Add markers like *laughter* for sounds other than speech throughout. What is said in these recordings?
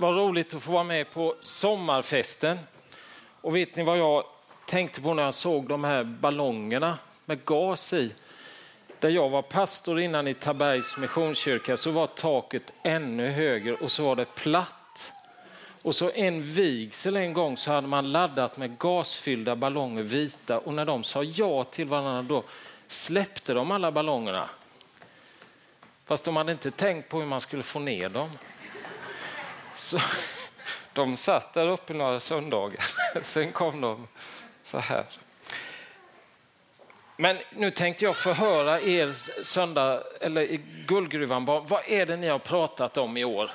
Vad roligt att få vara med på sommarfesten. Och vet ni vad jag tänkte på när jag såg de här ballongerna med gas i? Där jag var pastor innan i Tabergs Missionskyrka så var taket ännu högre och så var det platt. Och så en vigsel en gång så hade man laddat med gasfyllda ballonger vita och när de sa ja till varandra då släppte de alla ballongerna. Fast de hade inte tänkt på hur man skulle få ner dem. Så *laughs* de satt där uppe några söndagar. *laughs* Sen kom de så här. Men nu tänkte jag förhöra er söndag, eller i Guldgruvan, vad är det ni har pratat om i år?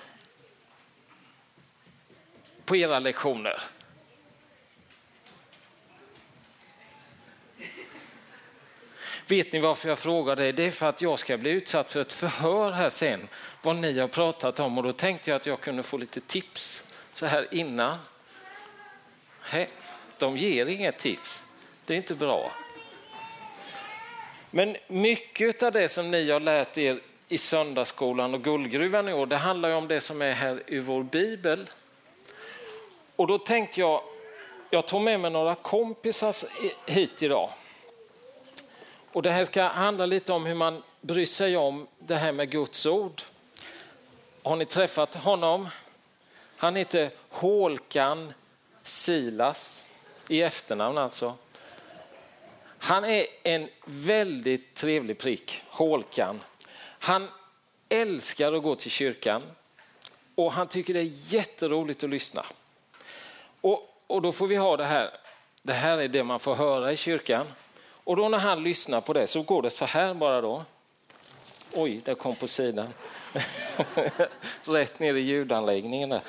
På era lektioner. Vet ni varför jag frågar det? Det är för att jag ska bli utsatt för ett förhör här sen, vad ni har pratat om och då tänkte jag att jag kunde få lite tips så här innan. Hej, de ger inget tips, det är inte bra. Men mycket av det som ni har lärt er i söndagsskolan och guldgruvan i år, det handlar ju om det som är här i vår bibel. Och då tänkte jag, jag tog med mig några kompisar hit idag. Och det här ska handla lite om hur man bryr sig om det här med Guds ord. Har ni träffat honom? Han heter Hålkan Silas i efternamn alltså. Han är en väldigt trevlig prick, Hålkan. Han älskar att gå till kyrkan och han tycker det är jätteroligt att lyssna. Och, och då får vi ha det här. Det här är det man får höra i kyrkan. Och då när han lyssnar på det så går det så här bara då. Oj, det kom på sidan. *laughs* Rätt ner i ljudanläggningen där.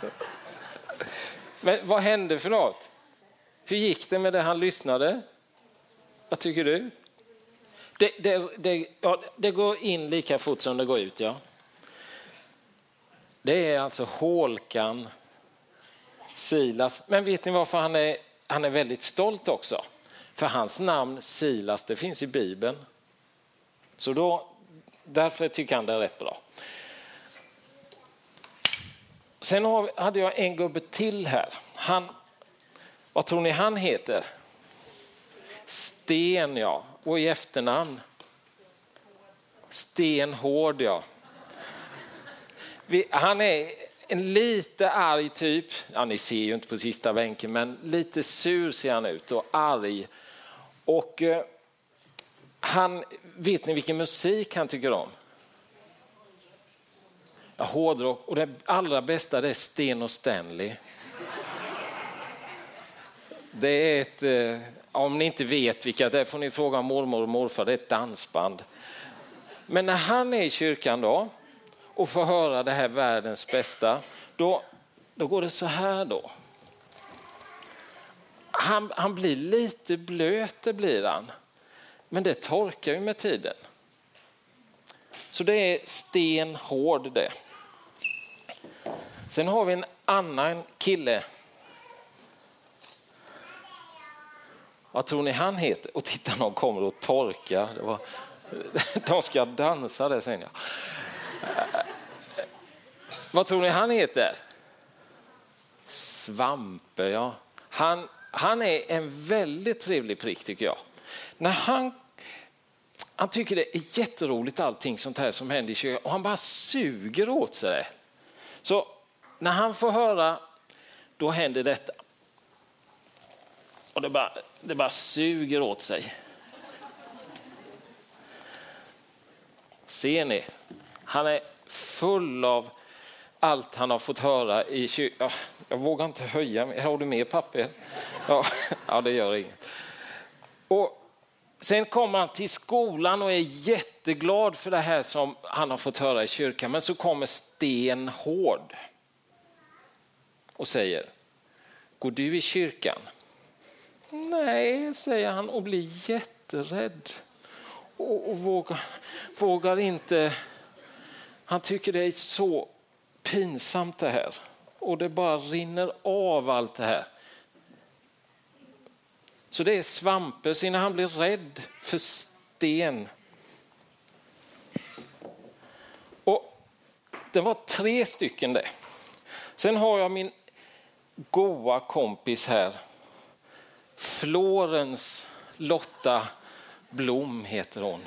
*laughs* Men vad hände för något? Hur gick det med det han lyssnade? Vad tycker du? Det, det, det, ja, det går in lika fort som det går ut, ja. Det är alltså Hålkan Silas. Men vet ni varför han är han är väldigt stolt också. För hans namn Silas, det finns i Bibeln. Så då, därför tycker han det är rätt bra. Sen hade jag en gubbe till här. Han, vad tror ni han heter? Sten ja, och i efternamn? Stenhård ja. Han är en lite arg typ. Ja, ni ser ju inte på sista bänken, men lite sur ser han ut och arg. Och eh, han, vet ni vilken musik han tycker om? Ja, hårdrock. Och det allra bästa det är Sten och Stanley. Det är ett, eh, om ni inte vet vilka det är får ni fråga mormor och morfar, det är ett dansband. Men när han är i kyrkan då, och få höra det här världens bästa, då, då går det så här då. Han, han blir lite blöt, det blir han. Men det torkar ju med tiden. Så det är stenhård det. Sen har vi en annan kille. Vad tror ni han heter? Och titta, någon kommer och torkar. Det var, *laughs* de ska dansa det sen. Ja. Vad tror ni han heter? Svampe, ja. Han, han är en väldigt trevlig prick tycker jag. När han, han tycker det är jätteroligt allting sånt här som händer i kyrkan och han bara suger åt sig det. Så när han får höra, då händer detta. Och det bara, det bara suger åt sig. Ser ni? Han är full av allt han har fått höra i kyrkan. Jag vågar inte höja, har du mer papper? Ja, *laughs* ja det gör inget. Och sen kommer han till skolan och är jätteglad för det här som han har fått höra i kyrkan. Men så kommer Sten Hård och säger, går du i kyrkan? Nej, säger han och blir jätterädd. Och, och vågar, vågar inte, han tycker det är så pinsamt det här. Och det bara rinner av allt det här. Så det är Svampes innan när han blir rädd för sten. Och Det var tre stycken det. Sen har jag min goa kompis här. Florens Lotta Blom heter hon.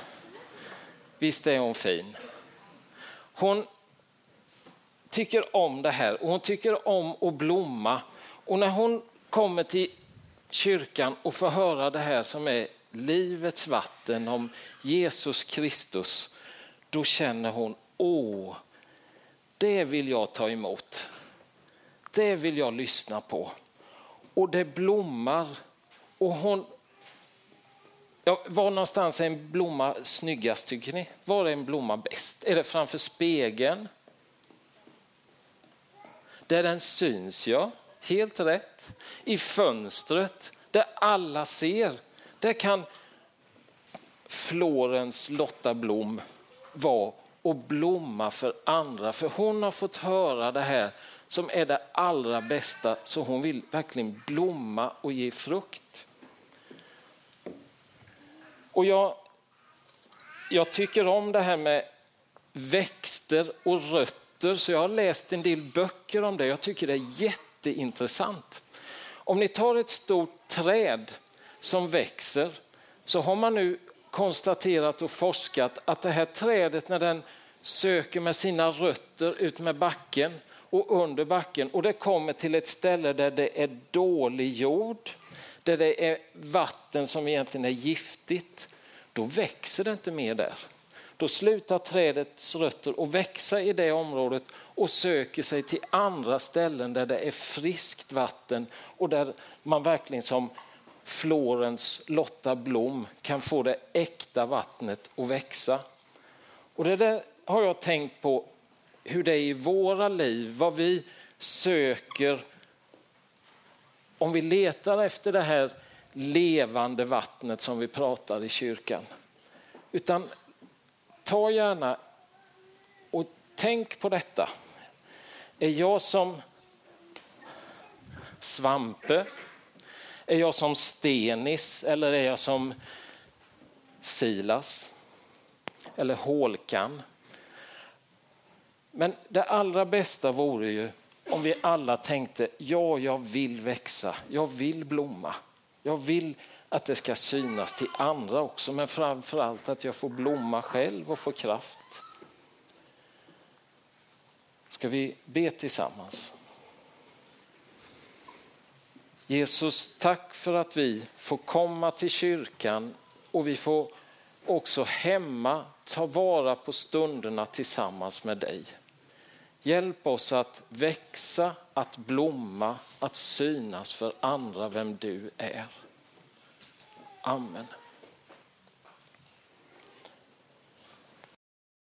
Visst är hon fin? Hon tycker om det här och hon tycker om att blomma. Och när hon kommer till kyrkan och får höra det här som är livets vatten om Jesus Kristus, då känner hon, åh, det vill jag ta emot. Det vill jag lyssna på. Och det blommar. Och hon... Ja, var någonstans är en blomma snyggast tycker ni? Var är en blomma bäst? Är det framför spegeln? Där den syns, ja. Helt rätt. I fönstret, där alla ser. Där kan Florens Lotta Blom vara och blomma för andra. För hon har fått höra det här som är det allra bästa, så hon vill verkligen blomma och ge frukt. Och jag, jag tycker om det här med växter och rötter, så jag har läst en del böcker om det. Jag tycker det är jätteintressant. Om ni tar ett stort träd som växer, så har man nu konstaterat och forskat att det här trädet när den söker med sina rötter ut med backen och under backen och det kommer till ett ställe där det är dålig jord, där det är vatten som egentligen är giftigt, då växer det inte mer där. Då slutar trädets rötter att växa i det området och söker sig till andra ställen där det är friskt vatten och där man verkligen som Florens Lotta Blom kan få det äkta vattnet att växa. Och det där har jag tänkt på hur det är i våra liv, vad vi söker. Om vi letar efter det här levande vattnet som vi pratar i kyrkan. Utan ta gärna och tänk på detta. Är jag som Svampe? Är jag som Stenis eller är jag som Silas? Eller Hålkan? Men det allra bästa vore ju om vi alla tänkte, ja, jag vill växa, jag vill blomma. Jag vill att det ska synas till andra också, men framför allt att jag får blomma själv och få kraft. Ska vi be tillsammans? Jesus, tack för att vi får komma till kyrkan och vi får också hemma ta vara på stunderna tillsammans med dig. Hjälp oss att växa, att blomma, att synas för andra vem du är. Amen.